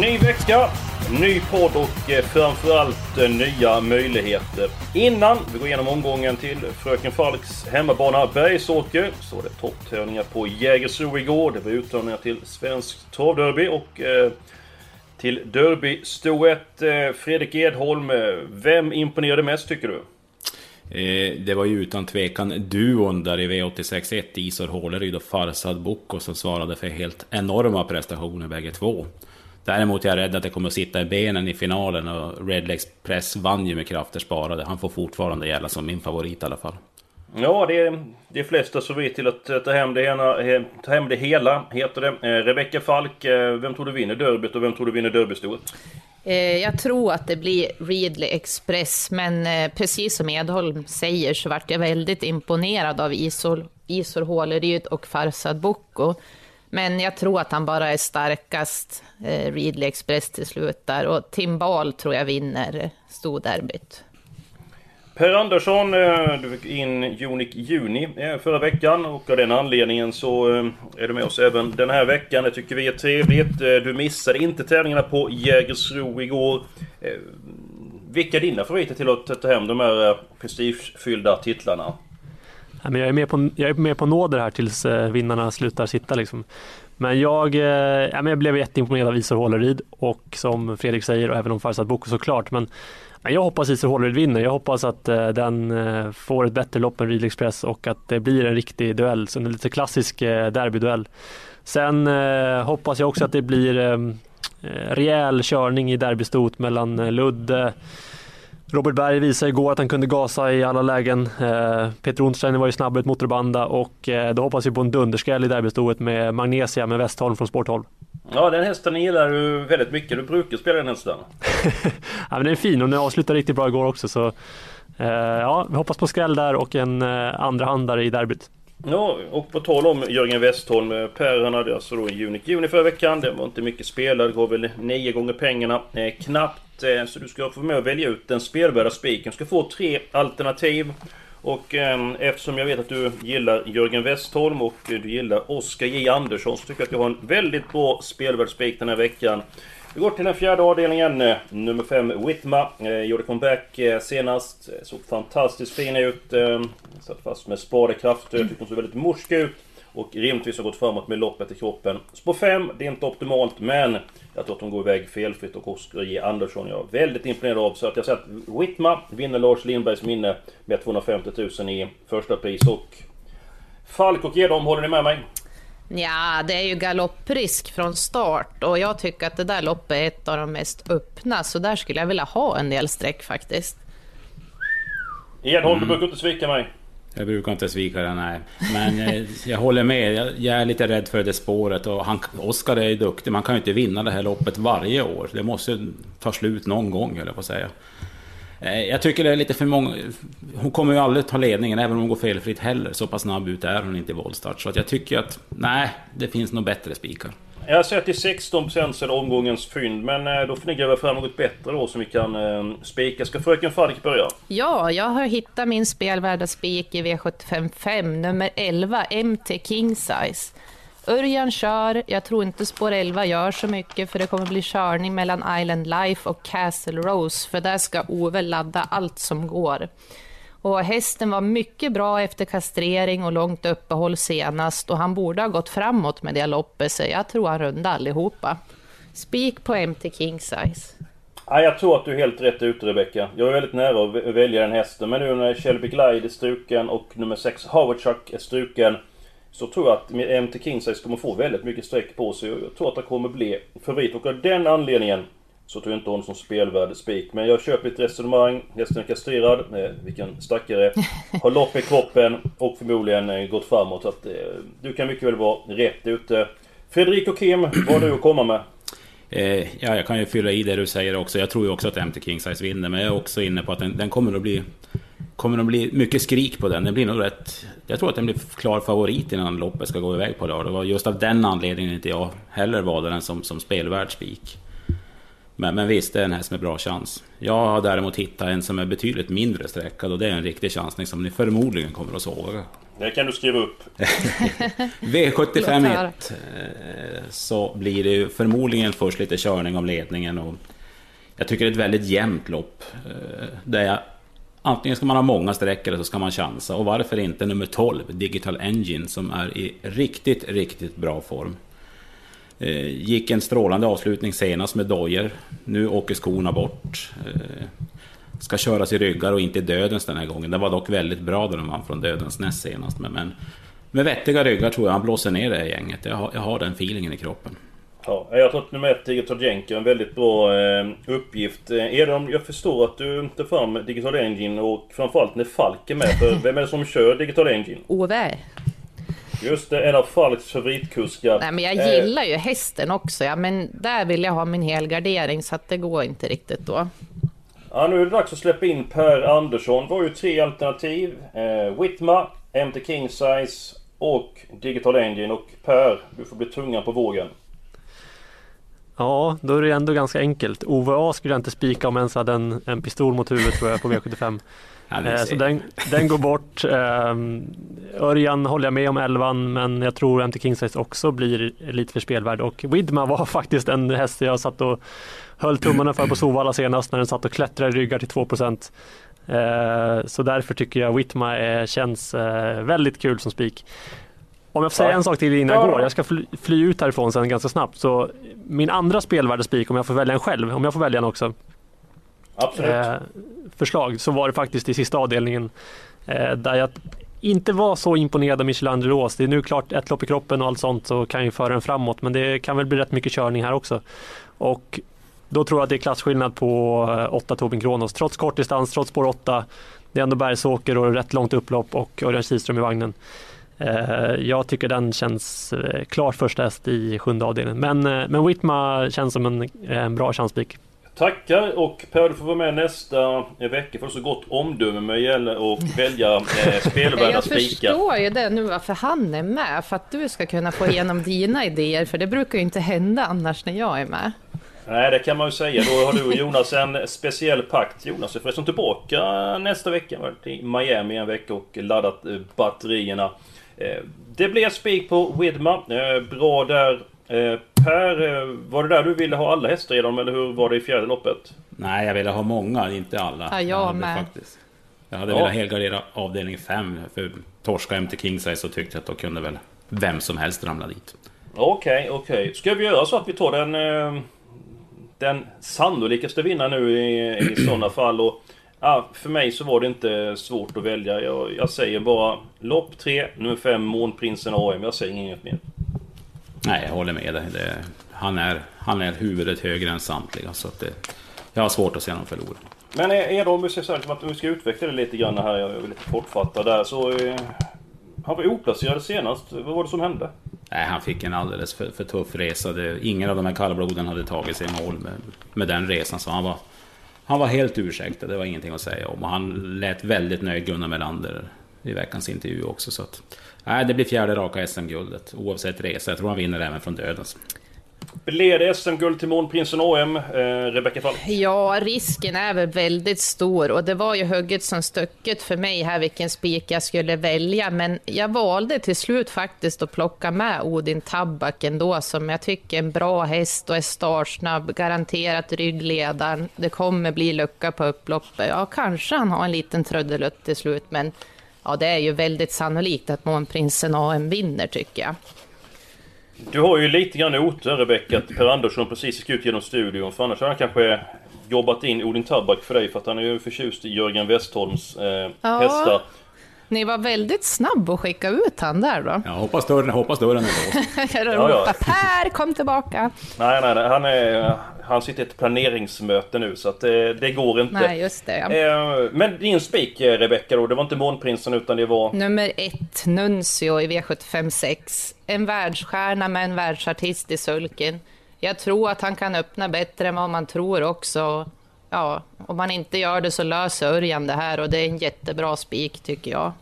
Ny vecka, ny podd och eh, framförallt eh, nya möjligheter. Innan vi går igenom omgången till Fröken Falks hemmabana Bergsåker så var det topptävlingar på Jägersro igår. Det var uttagningar till Svensk Travderby och eh, till Derbystoet. Eh, Fredrik Edholm, vem imponerade mest tycker du? Eh, det var ju utan tvekan duon där i V86.1, Isor Håleryd och Farsad Boko som svarade för helt enorma prestationer bägge två. Däremot är jag rädd att det kommer att sitta i benen i finalen och Red Express vann ju med krafter sparade. Han får fortfarande gälla som min favorit i alla fall. Ja, det är de flesta så vitt till att ta hem det, ena, ta hem det hela, heter det. Eh, Rebecka Falk, eh, vem tror du vinner derbyt och vem tror du vinner derbystoet? Eh, jag tror att det blir Ridley Express, men precis som Edholm säger så vart jag väldigt imponerad av Isol, Isor Håleryd och Farsad Boko. Men jag tror att han bara är starkast, eh, Ridley Express till slut där. Och Timbal tror jag vinner storderbyt. Per Andersson, eh, du fick in Unic Juni eh, förra veckan och av den anledningen så eh, är du med oss även den här veckan. Det tycker vi är trevligt. Du missade inte tävlingarna på Jägersro igår. Vilka är dina favoriter till att ta hem de här prestigefyllda titlarna? Jag, är med på, jag är med på nåder här tills eh, vinnarna slutar sitta. Liksom. Men jag, eh, ja, men jag blev jätteimponerad av Isor Håleryd och som Fredrik säger och även om Farsad Boko såklart. Men, jag hoppas Isor Håleryd vinner. Jag hoppas att eh, den eh, får ett bättre lopp än Ridley Express och att det blir en riktig duell. Så en lite klassisk derbyduell. Sen hoppas jag också att det blir eh, rejäl körning i derbystot mellan Ludde Robert Berg visade igår att han kunde gasa i alla lägen. Eh, Peter Onsteiner var ju snabb ut motorbanda och eh, då hoppas vi på en dunderskräll i derbystoet med Magnesia med Westholm från Sporthåll. Ja, den hästen gillar du väldigt mycket. Du brukar spela den hästen. ja, men den är fin och den avslutade riktigt bra igår också. Så, eh, ja, vi hoppas på skräll där och en eh, andrahandare i derbyt. Ja, och på tal om Jörgen Westholm. Eh, per han hade alltså då en Unic Juni förra veckan. Det var inte mycket spelare. Det går väl nio gånger pengarna. Eh, knappt. Eh, så du ska få med och välja ut den spelvärda spiken. Du ska få tre alternativ. Och eh, eftersom jag vet att du gillar Jörgen Westholm och eh, du gillar Oskar J Andersson så tycker jag att jag har en väldigt bra spelvärd spik den här veckan. Vi går till den fjärde avdelningen. Eh, nummer 5, Whitma. Eh, gjorde comeback eh, senast. Eh, såg fantastiskt fin ut. Eh, satt fast med spadekrafter. Eh, tyckte hon såg väldigt morsk ut. Och rimligtvis har gått framåt med loppet i kroppen. Spår 5, det är inte optimalt men jag tror att hon går iväg felfritt och Oskar J Andersson jag är väldigt imponerad av. Så att jag säger att Whitma vinner Lars Lindbergs minne med 250 000 i första pris. Och Falk och Edholm, håller ni med mig? Ja, det är ju galopprisk från start och jag tycker att det där loppet är ett av de mest öppna, så där skulle jag vilja ha en del streck faktiskt. Edholm, mm. du brukar inte svika mig. Jag brukar inte svika det, nej. Men eh, jag håller med. Jag, jag, är lite rädd för det spåret. Och han, Oskar är ju duktig. Man kan ju inte vinna det här loppet varje år. Det måste ta slut någon gång, höll jag på att säga. Eh, jag tycker det är lite för många... Hon kommer ju aldrig ta ledningen, även om hon går felfritt heller. Så pass snabb ut är hon inte i voltstart. Så att jag tycker att, nej, det finns nog bättre spikar. Jag säger 16% så är det omgångens fynd. Men eh, då får ni gräva fram något bättre då som vi kan eh, spika. Ska fröken Falk börja? Ja, jag har hittat min spelvärda spik i V755, nummer 11, MT King Size. Örjan kör, jag tror inte spår 11 gör så mycket för det kommer bli körning mellan Island Life och Castle Rose för där ska Ove ladda allt som går. Och hästen var mycket bra efter kastrering och långt uppehåll senast och han borde ha gått framåt med det loppet så jag tror han rundade allihopa. Spik på MT King Size. Ja, jag tror att du är helt rätt ute Rebecka. Jag är väldigt nära att välja den hästen men nu när Shelby Glide är struken och nummer 6 Howard Chuck är struken så tror jag att MT Kingsize kommer få väldigt mycket streck på sig. Jag tror att det kommer bli favorit och av den anledningen så tror jag inte honom som spelvärd spik. Men jag köper ett resonemang. Hästen är kastrerad. Eh, vilken stackare. Har lopp i kroppen och förmodligen eh, gått framåt. Så att, eh, du kan mycket väl vara rätt ute. Fredrik och Kim, vad har du att komma med? Eh, ja, jag kan ju fylla i det du säger också. Jag tror ju också att MT King Size vinner, men jag är också inne på att den, den kommer att bli kommer att bli mycket skrik på den. Den blir nog rätt... Jag tror att den blir klar favorit innan loppet ska gå iväg på lördag. Det var just av den anledningen inte jag heller valde den som, som spelvärd spik. Men, men visst, det är en häst med bra chans. Jag har däremot hittat en som är betydligt mindre sträckad och det är en riktig chansning som ni förmodligen kommer att såga. Det kan du skriva upp. V75 1 eh, så blir det ju förmodligen först lite körning om ledningen och jag tycker det är ett väldigt jämnt lopp. Eh, där jag, antingen ska man ha många streck eller så ska man chansa. Och varför inte nummer 12, Digital Engine, som är i riktigt, riktigt bra form. Eh, gick en strålande avslutning senast med dojer. Nu åker skorna bort. Eh, ska köras i ryggar och inte i dödens den här gången. Det var dock väldigt bra när de vann från dödens näst senast. Men, men med vettiga ryggar tror jag han blåser ner det här gänget. Jag har, jag har den feelingen i kroppen. Ja, jag tror att nummer ett, Digital Jenker, är en väldigt bra eh, uppgift. Eh, Edom, jag förstår att du tar fram Digital Engine och framförallt när Falk är med. För vem är det som kör Digital Engine? Ove. Just det, en av Falks favoritkuskar. Nej, men jag Eh, gillar ju hästen också, ja, men där vill jag ha min helgardering så att det går inte riktigt då. Ja, nu är det dags att släppa in Per Andersson. Det var ju tre alternativ. Eh, Whitma, MT King Size och Digital Engine. Och Per, du får bli tungan på vågen. Ja, då är det ändå ganska enkelt. OVA skulle jag inte spika om ens hade en, en pistol mot huvudet tror jag på V75. Ja, ni Eh. Så den, den går bort. Ehm, Örjan håller jag med om 11 men jag tror MT Kingsize också blir lite för spelvärd och Widma var faktiskt en häst jag satt och höll tummarna för på Sovalla senast när den satt och klättrade i ryggar till 2 Eh, Så därför tycker jag Whitma känns eh, väldigt kul som spik. Om jag får säga en sak till innan jag Ja. går, jag ska fly, fly ut härifrån sen ganska snabbt. Så min andra spelvärda spik, om jag får välja en själv, om jag får välja en också, Absolut. eh, förslag så var det faktiskt i sista avdelningen eh, där jag inte var så imponerad av Rose. Det är nu klart ett lopp i kroppen och allt sånt så kan ju föra den framåt men det kan väl bli rätt mycket körning här också. Och då tror jag att det är klasskillnad på eh, 8 Tobin Kronos. Trots kortdistans, trots spår 8. Det är ändå bergsåker och rätt långt upplopp och Örjan Kihlström i vagnen. Eh, Jag tycker den känns eh, klart första häst i sjunde avdelningen. Men, eh, men Whitma känns som en, en bra chanspik. Tackar och Per du får vara med nästa vecka för så gott omdöme med gäller att välja eh, spelvärda Jag spikar. förstår ju det nu varför han är med, för att du ska kunna få igenom dina idéer, för det brukar ju inte hända annars när jag är med. Nej det kan man ju säga. Då har du och Jonas en speciell pakt. Jonas är förresten tillbaka nästa vecka. I Miami en vecka och laddat batterierna. Eh, Det blir spik på Widma. Eh, Bra där. Eh, Per, var det där du ville ha alla hästar dem eller hur var det i fjärde loppet? Nej, jag ville ha många, inte alla. Ja, jag hade med. Faktiskt. Jag hade Ja. velat helgardera avdelning 5 för torska MT Kingsize så tyckte jag att då kunde väl vem som helst ramla dit. Okej, okej. Ska vi göra så att vi tar den... Den sannolikaste vinnaren nu i, i sådana fall och... Ja, för mig så var det inte svårt att välja. Jag, jag säger bara lopp 3, nummer 5, Månprinsen AM. Jag säger inget mer. Nej, jag håller med dig. Det, han, är, han är huvudet högre än samtliga så att det, jag har svårt att se honom förlora. Men är är det om vi säga att vi ska utveckla det lite grann här, jag är lite kortfattad där, så... Eh, han var oplacerad senast. Vad var det som hände? Nej, han fick en alldeles för, för tuff resa. Det, ingen av de här kallbloden hade tagit sig i mål med, med den resan. Så han var, han var helt ursäktad, det var ingenting att säga om. Och han lät väldigt nöjd, Gunnar Melander, i veckans intervju också. Så att, nej, det blir fjärde raka SM-guldet, oavsett resa. Jag tror han vinner även från dödens. Blev det SM-guld till Månprinsen AM, eh, Rebecka Falk? Ja, risken är väl väldigt stor och det var ju hugget som stucket för mig här vilken spik jag skulle välja, men jag valde till slut faktiskt att plocka med Odin Tabak ändå, som jag tycker är en bra häst och är startsnabb, garanterat ryggledaren. Det kommer bli lucka på upploppet. Ja, kanske han har en liten trudelutt till slut, men ja, det är ju väldigt sannolikt att Månprinsen AM vinner tycker jag. Du har ju lite grann otur Rebecka, att Per Andersson precis gick ut genom studion. För annars hade han kanske jobbat in Odin Tabak för dig, för att han är ju förtjust i Jörgen Westholms eh, Ja. hästar. Ni var väldigt snabb att skicka ut han där då. Ja, hoppas dörren, hoppas dörren är låst. Jag ja. ropar Per, kom tillbaka. Nej, nej, nej. Han är, han sitter i ett planeringsmöte nu så att det, det går inte. Nej, just det. Ja. Eh, men din spik Rebecka då, det var inte Månprinsen utan det var? Nummer ett, Nuncio i V75 6. En världsstjärna med en världsartist i sulken. Jag tror att han kan öppna bättre än vad man tror också. Ja, om han inte gör det så löser Örjan det här och det är en jättebra spik tycker jag.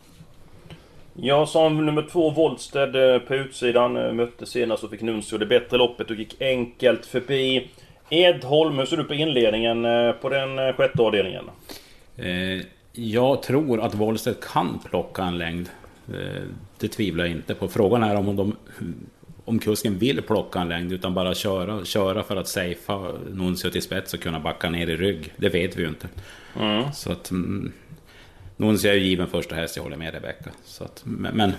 Ja, som nummer två Wollsted eh, på utsidan eh, mötte senast och fick Nuncio det bättre loppet och gick enkelt förbi. Edholm, hur ser du på inledningen eh, på den sjätte avdelningen? Jag tror att Wollsted kan plocka en längd. Det tvivlar jag inte på. Frågan är om de om kusken vill plocka en längd utan bara köra, köra för att safea Nuncio till spets och kunna backa ner i rygg. Det vet vi ju inte. Mm. Så att... Mm, Nuncio är ju given första häst, jag håller med Rebecka. Så att, men, men,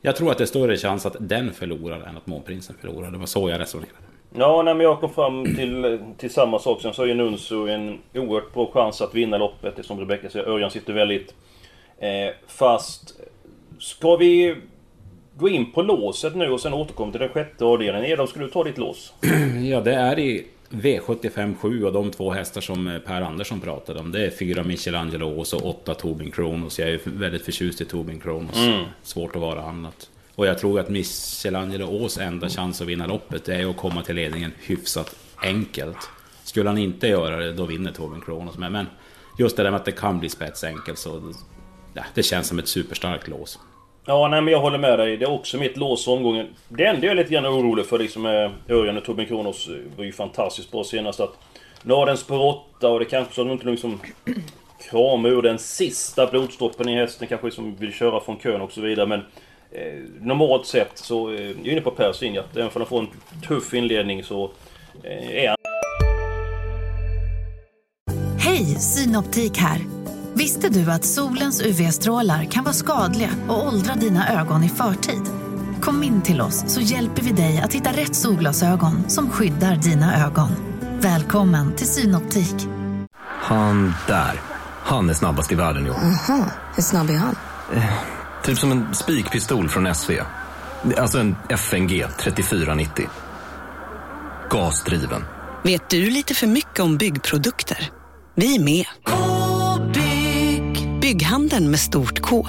jag tror att det är större chans att den förlorar än att Månprinsen förlorar. Det var så jag resonerade. Ja, nej, men jag kom fram till, till samma sak. Sen så är ju Nuncio en oerhört bra chans att vinna loppet. Det som Rebecka säger, Örjan sitter väldigt eh, fast. Ska vi gå in på låset nu och sen återkomma till den sjätte avdelningen. Edom, ska du ta ditt lås? ja, det är i V75 7 och de två hästar som Per Andersson pratade om. Det är fyra Michelangelo och så åtta Tobin Kronos. Jag är väldigt förtjust i Tobin Kronos. Mm. Svårt att vara annat. Och jag tror att Michelangelo Ås enda chans att vinna loppet det är att komma till ledningen hyfsat enkelt. Skulle han inte göra det, då vinner Torbjörn Kronos. Men, men just det där med att det kan bli spetsenkelt så... Ja, det känns som ett superstarkt lås. Ja, nej men jag håller med dig. Det är också mitt lås omgången. Det enda jag är lite grann orolig för liksom Örjan och Torbjörn Kronos var ju fantastiskt bra senast att... Nu har den spår 8 och det kanske så att de inte liksom kramar ur den sista blodstoppen i hästen kanske som vill köra från kön och så vidare men... Eh, normalt sett så, eh, jag är inne på Pers linje att även om han får en tuff inledning så... Eh, är han... Hej, Synoptik här! Visste du att solens UV-strålar kan vara skadliga och åldra dina ögon i förtid? Kom in till oss så hjälper vi dig att hitta rätt solglasögon som skyddar dina ögon. Välkommen till Synoptik. Han där, han är snabbast i världen år. Aha, hur snabb är han? Eh, typ som en spikpistol från SV. Alltså en FNG 3490. Gasdriven. Vet du lite för mycket om byggprodukter? Vi är med. Bygghandeln med stort K.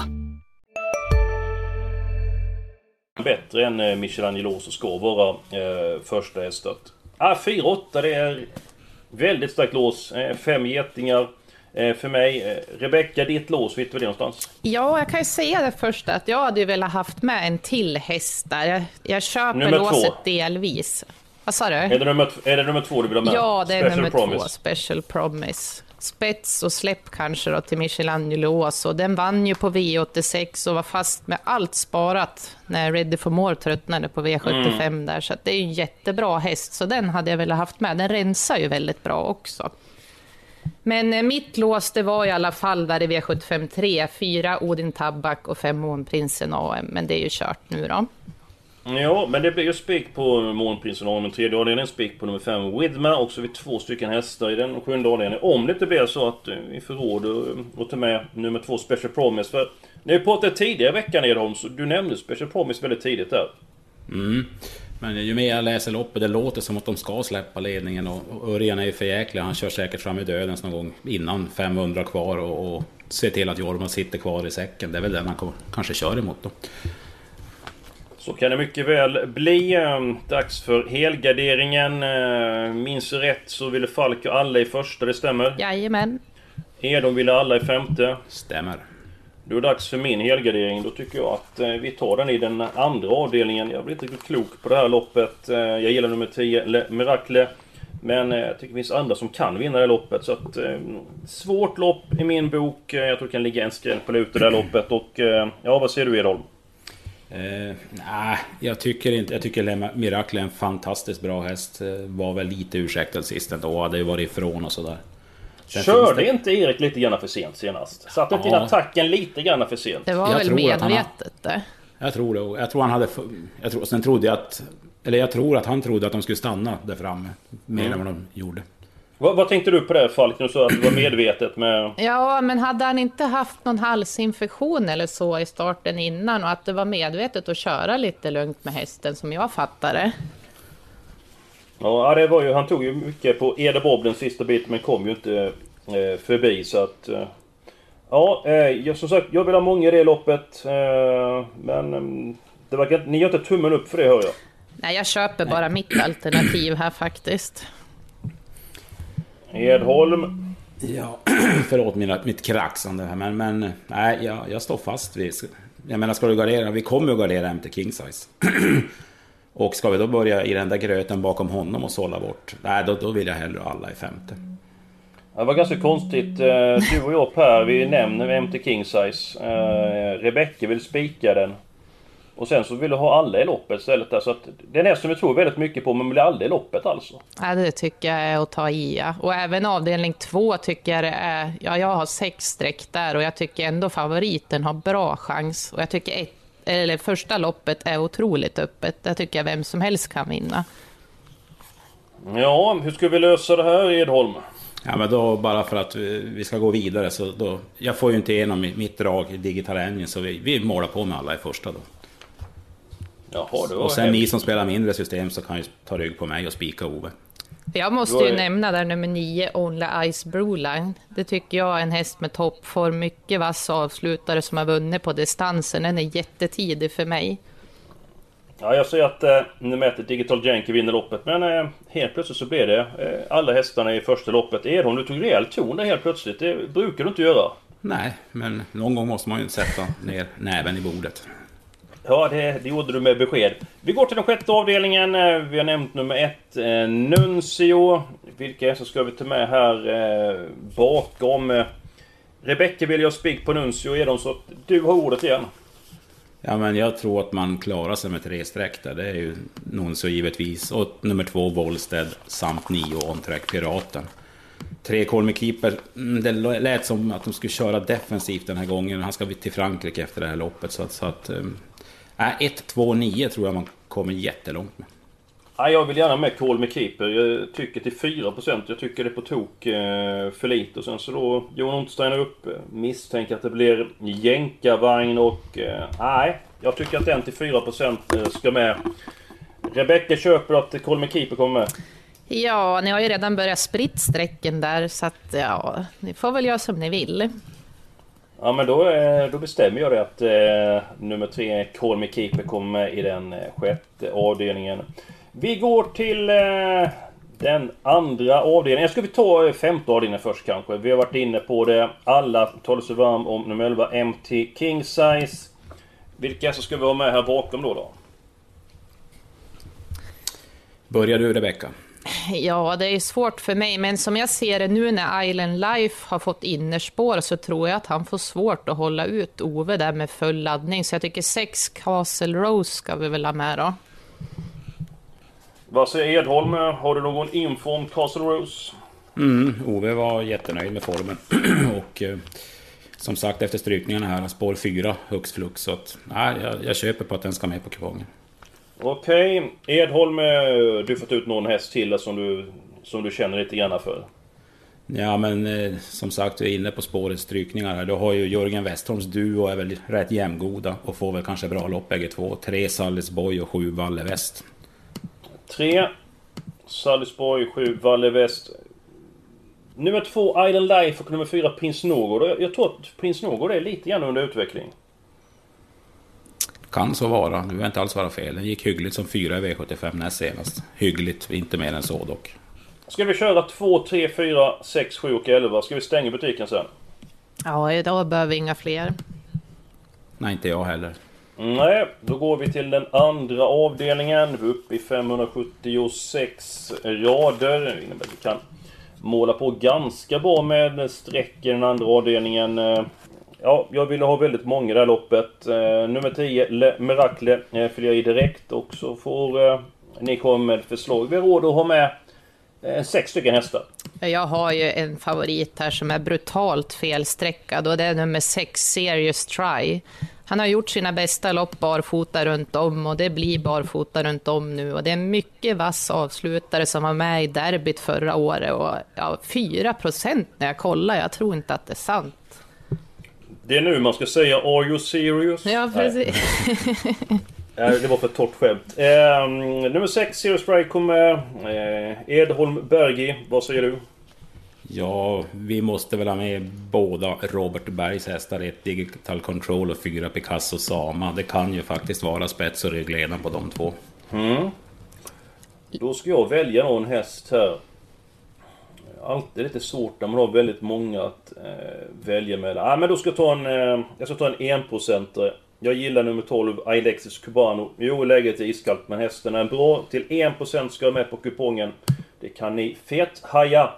Bättre än eh, Michelangelo så ska vara eh, första hästet. Ah, 4-8 det är väldigt starkt lås. Eh, fem getingar. Eh, för mig, eh, Rebecka, ditt lås, vet du var det någonstans? Ja, jag kan ju säga det först att jag hade velat haft med en till häst där. Jag, jag köper nummer låset två. delvis. Vad sa du? Är det, nummer, är det nummer två du vill ha med? Ja, det är Special nummer Promise. två, Special Promise spets och släpp kanske då till Michelangelo och den vann ju på V86 och var fast med allt sparat när Ready for More tröttnade på V75 mm. där. Så det är ju en jättebra häst, så den hade jag velat haft med. Den rensar ju väldigt bra också. Men eh, mitt lås det var i alla fall där i V75 3, 4 Odin Tabak och 5 Månprinsen AM, men det är ju kört nu då. Ja, men det blir ju spik på Månprinsen och den tredje avdelningen, spik på nummer 5 Widma, också vid två stycken hästar i den sjunde avdelningen. Om det inte blir så att eh, vi får råd att ta med nummer 2 Special Promise. För när vi pratade tidigare i veckan Edholm, så du nämnde Special Promise väldigt tidigt där. Mm. Men ju mer jag läser loppet, det låter som att de ska släppa ledningen och Örjan är ju för jäklig. Han kör säkert fram i dödens någon gång innan 500 kvar och, och ser till att Jorma sitter kvar i säcken. Det är väl den han kanske kör emot då. Så kan det mycket väl bli. Ehm, dags för helgarderingen. Ehm, minns rätt så ville Falk och alla i första, det stämmer? Jajamän. Edom ville alla i femte. Stämmer. Då är det dags för min helgardering. Då tycker jag att eh, vi tar den i den andra avdelningen. Jag blir inte riktigt klok på det här loppet. Eh, jag gillar nummer 10, Miracle. Men eh, jag tycker det finns andra som kan vinna det här loppet. Så att, svårt lopp i min bok. Jag tror det kan ligga en skräll på lut i det här loppet. Och ja, vad säger du Edholm? Eh, nej, jag tycker inte... Jag tycker Miracle är en fantastiskt bra häst. Var väl lite ursäktad sist ändå. Hade ju varit ifrån och sådär. Sen Körde det... inte Erik lite grann för sent senast? Satte inte ja. in attacken lite grann för sent? Det var jag väl medvetet det. Jag tror det. Jag tror han hade... Jag tror, sen trodde jag att... Eller jag tror att han trodde att de skulle stanna där framme. Mer mm. än vad de gjorde. Vad, vad, tänkte du på det Falk, när du sa att det var medvetet med... Ja, men hade han inte haft någon halsinfektion eller så i starten innan och att det var medvetet att köra lite lugnt med hästen som jag fattade? Ja, det var ju, han tog ju mycket på Eder Bob den sista biten men kom ju inte eh, förbi så att... Eh, ja, eh, jag, som sagt, jag vill ha många i det loppet. Eh, men mm, det verkar, ni gör inte tummen upp för det hör jag. Nej, jag köper bara mitt alternativ här faktiskt. Edholm. Ja, förlåt mina, mitt kraxande här, men, men nej, jag, jag står fast vid... Jag menar, ska du gardera? Vi kommer ju att gardera MT King Size. och ska vi då börja i den där gröten bakom honom och sålla bort? Nej, då, då vill jag hellre alla i femte. Det var ganska konstigt. Eh, du och jag Per, vi nämner MT King Size. Eh, Rebecka vill spika den. Och sen så vill du ha alla i loppet istället där. Så att det är nästan vi tror väldigt mycket på, men blir aldrig i loppet alltså. Ja, det tycker jag är att ta i, ja. Och även avdelning två tycker jag det är... Ja, jag har sex streck där och jag tycker ändå favoriten har bra chans. Och jag tycker ett, eller första loppet är otroligt öppet. Där tycker jag vem som helst kan vinna. Ja, hur ska vi lösa det här Edholm? Ja men då bara för att vi ska gå vidare så då... Jag får ju inte igenom mitt drag i Digital Engine så vi, vi målar på med alla i första då. Jaha, det var och sen hemskt. ni som spelar mindre system så kan ju ta rygg på mig och spika Ove. Jag måste ju är- nämna där nummer nio, Only Ice Broline. Det tycker jag är en häst med toppform, mycket vass avslutare som har vunnit på distansen. Den är jättetidig för mig. Ja, jag säger att eh, nummer ett, Digital Janky, vinner loppet. Men eh, helt plötsligt så blev det eh, alla hästarna i första loppet. Edholm, du tog rejäl ton där helt plötsligt. Det brukar du inte göra. Nej, men någon gång måste man ju sätta ner näven i bordet. Ja, det, det gjorde du med besked. Vi går till den sjätte avdelningen. Eh, vi har nämnt nummer ett, eh, Nuncio. Vilka så ska vi ta med här eh, bakom? Eh, Rebecka vill jag spik på Nuncio. Är de så att du har ordet igen. Ja men jag tror att man klarar sig med tre streck där. Det är ju Nuncio givetvis. Och nummer två Wollsted samt nio On-Track Piraten. Tre Colmy Keeper. Mm, det lät som att de skulle köra defensivt den här gången. Han ska till Frankrike efter det här loppet. Så att... Så att ehm, äh, 1, 2, 9 tror jag man kommer jättelångt med. Ja, jag vill gärna med Call Me Keeper. Jag tycker till 4%. Jag tycker det är på tok eh, för lite. Och sen så då Johan Untersteiner upp. Misstänker att det blir jänkarvagn och... eh, Nej, jag tycker att den till 4% eh, ska med. Rebecka köper att Call Me Keeper kommer med. Ja, ni har ju redan börjat spritt strecken där, så att ja, ni får väl göra som ni vill. Ja men då, eh, då bestämmer jag det att eh, nummer tre, Call Me Keeper, kommer med i den eh, sjätte avdelningen. Vi går till eh, den andra avdelningen. Ska vi ta eh, femte avdelningen först kanske? Vi har varit inne på det. Alla talar sig varm om nummer 11, MT King Size. Vilka så ska vi ha med här bakom då? då? Börjar du Rebecka? Ja, det är svårt för mig, men som jag ser det nu när Island Life har fått innerspår så tror jag att han får svårt att hålla ut Ove där med full laddning. Så jag tycker sex Castle Rose ska vi väl ha med då. Vad säger Edholm? Har du någon info om Castle Rose? Mm, Ove var jättenöjd med formen. och eh, som sagt efter strykningarna här, spår 4 högst flux. Så att, nej, jag, jag köper på att den ska med på kupongen. Okej, Edholm, eh, du fått ut någon häst till som du, som du känner lite grann för? Ja men eh, som sagt, vi är inne på spårets strykningar här. Då har ju Jörgen Westholms duo är väl rätt jämngoda och får väl kanske bra lopp bägge två. Tre Salisborg och sju Valle Väst. 3. Salisborg 7. Valle Väst. Nummer 2 Island Life och nummer 4 Prins Någård. Jag, jag tror att Prins Någård är lite grann under utveckling. Kan så vara, det behöver inte alls vara fel. Den gick hyggligt som fyra i V75 näst senast. Hyggligt, inte mer än så dock. Ska vi köra 2, 3, 4, 6, 7 och 11? Ska vi stänga butiken sen? Ja, idag behöver vi inga fler. Nej, inte jag heller. Nej, då går vi till den andra avdelningen. Vi är uppe i 576 rader. Det innebär att vi kan måla på ganska bra med streck i den andra avdelningen. Ja, jag ville ha väldigt många i det här loppet. Eh, nummer 10, Le Miracle, eh, fyller jag i direkt och så får eh, ni komma med förslag. Vi har råd att ha med eh, sex stycken hästar. Jag har ju en favorit här som är brutalt felsträckad och det är nummer 6, Serious Try. Han har gjort sina bästa lopp barfota runt om och det blir barfota runt om nu. Och det är mycket vass avslutare som var med i derbyt förra året och ja, 4 procent när jag kollar. Jag tror inte att det är sant. Det är nu man ska säga Are you serious? Ja, precis. det var för ett torrt skämt. Eh, nummer 6, Zero Strike kommer. Eh, Edholm Bergi, vad säger du? Ja, vi måste väl ha med båda Robert Bergs hästar, ett Digital Control och fyra Picasso Sama. Det kan ju faktiskt vara spets och ryggledaren på de två. Mm. Då ska jag välja någon häst här. Alltid lite svårt när man har väldigt många att eh, välja mellan. Ah, men då ska jag ta en... Eh, jag ska ta en enprocentare. Jag gillar nummer 12, Alexis Cubano. Jo, läget är iskallt, men hästen är bra. Till 1% ska jag med på kupongen. Det kan ni fethaja.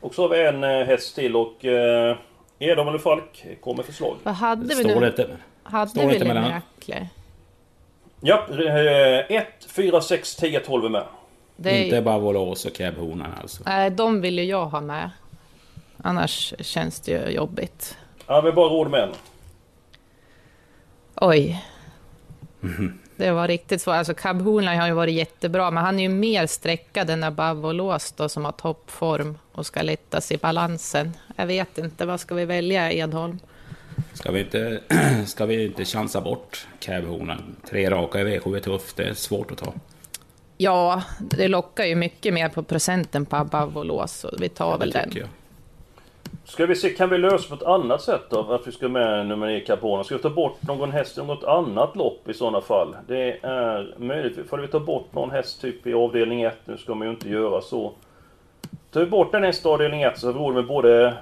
Och så har vi en eh, häst till och... Eh, Edom eller Falk, kommer förslag. Vad hade vi Står nu? inte, Hade står vi inte mellan- Lemmirakle? Ja, 1, 4, 6, 10, 12 är med. Det är- Inte bara Vålås och Cab Honan alltså. Nej, de vill ju jag ha med. Annars känns det ju jobbigt. Ja, vi bara råd med en. Oj. Det var riktigt svårt. Alltså Hornline har ju varit jättebra, men han är ju mer sträckad än Lås då, som har toppform och ska lättas i balansen. Jag vet inte, vad ska vi välja, Edholm? Ska vi inte, ska vi inte chansa bort Cab Honan? Tre raka i V7 är tufft, det är svårt att ta. Ja, det lockar ju mycket mer på procenten på Above och Lås, så vi tar väl den. jag. Ska vi se, kan vi lösa på ett annat sätt då? Att vi ska med nummer 9 Capone? Ska vi ta bort någon häst i något annat lopp i sådana fall? Det är möjligt. Får vi ta bort någon häst typ i avdelning 1? Nu ska man ju inte göra så. Tar vi bort den häst i avdelning 1 så har vi råd med både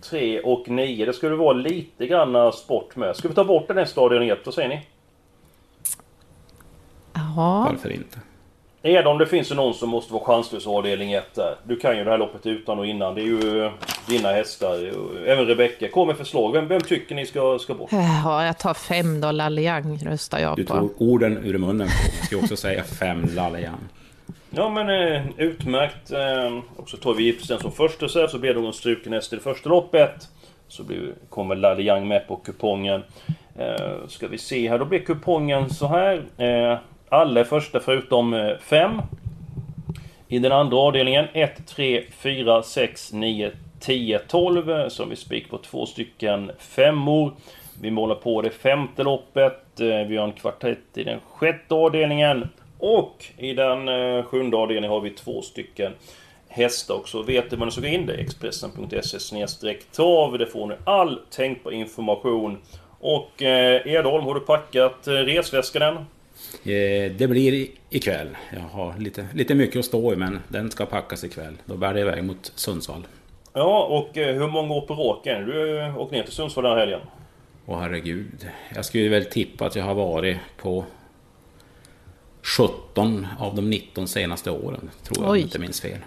3 och 9. Det skulle vara lite grann sport med. Ska vi ta bort den häst i avdelning 1? Vad säger ni? Ja. Varför inte? Edom, det finns ju någon som måste vara chanslös avdelning 1 där. Du kan ju det här loppet utan och innan. Det är ju dina hästar. Även Rebecka. Kom med förslag. Vem, vem tycker ni ska, ska bort? Ja, jag tar fem då, Laliang röstar jag Du på. tog orden ur munnen på. Jag ska också säga fem Lalejan. Ja men eh, utmärkt. Eh, och så tar vi den som första så, här, så blir det någon struken häst i det första loppet. Så blir, kommer Laliang med på kupongen. Eh, ska vi se här, då blir kupongen så här. Eh, alla är första förutom eh, fem. I den andra avdelningen 1, 3, 4, 6, 9, 10, 12. Så vi spik på två stycken femmor. Vi målar på det femte loppet. Eh, vi har en kvartett i den sjätte avdelningen. Och i den eh, sjunde avdelningen har vi två stycken hästar också. Vet du vad ni ska gå in? Det är Expressen.se trav. Där får ni all tänkbar information. Och eh, Edholm, har du packat resväskan än? Eh, Det blir i- ikväll. Jag har lite, lite mycket att stå i men den ska packas ikväll. Då bär det iväg mot Sundsvall. Ja, och eh, hur många år på raken? Du eh, åker ner till Sundsvall den här helgen. Åh herregud. Jag skulle väl tippa att jag har varit på 17 av de 19 senaste åren. Tror jag, om Oj. jag inte minns fel.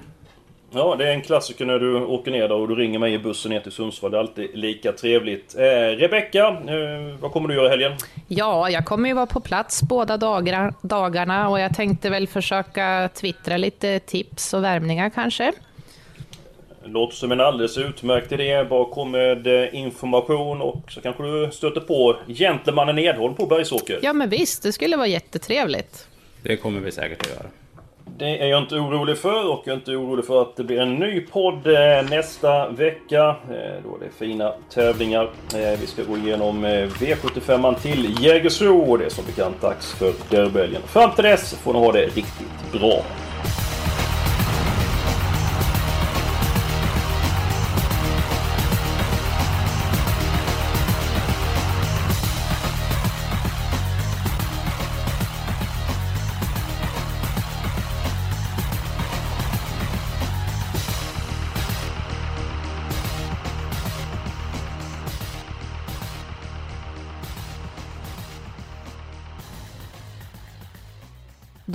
Ja, det är en klassiker när du åker ner där och du ringer mig i bussen ner till Sundsvall. Det är alltid lika trevligt. Eh, Rebecka, eh, vad kommer du göra i helgen? Ja, jag kommer ju vara på plats båda dagar, dagarna och jag tänkte väl försöka twittra lite tips och värmningar kanske. Låter som en alldeles utmärkt idé. Bara kom med information och så kanske du stöter på gentlemannen Edholm på Bergsåker. Ja, men visst, det skulle vara jättetrevligt. Det kommer vi säkert att göra. Det är jag inte orolig för och jag är inte orolig för att det blir en ny podd eh, nästa vecka. Eh, då Då det är fina tävlingar. Eh, vi ska gå igenom V75 till Jägersro och det är som bekant dags för derbyhelgen. Fram till dess får ni ha det riktigt bra.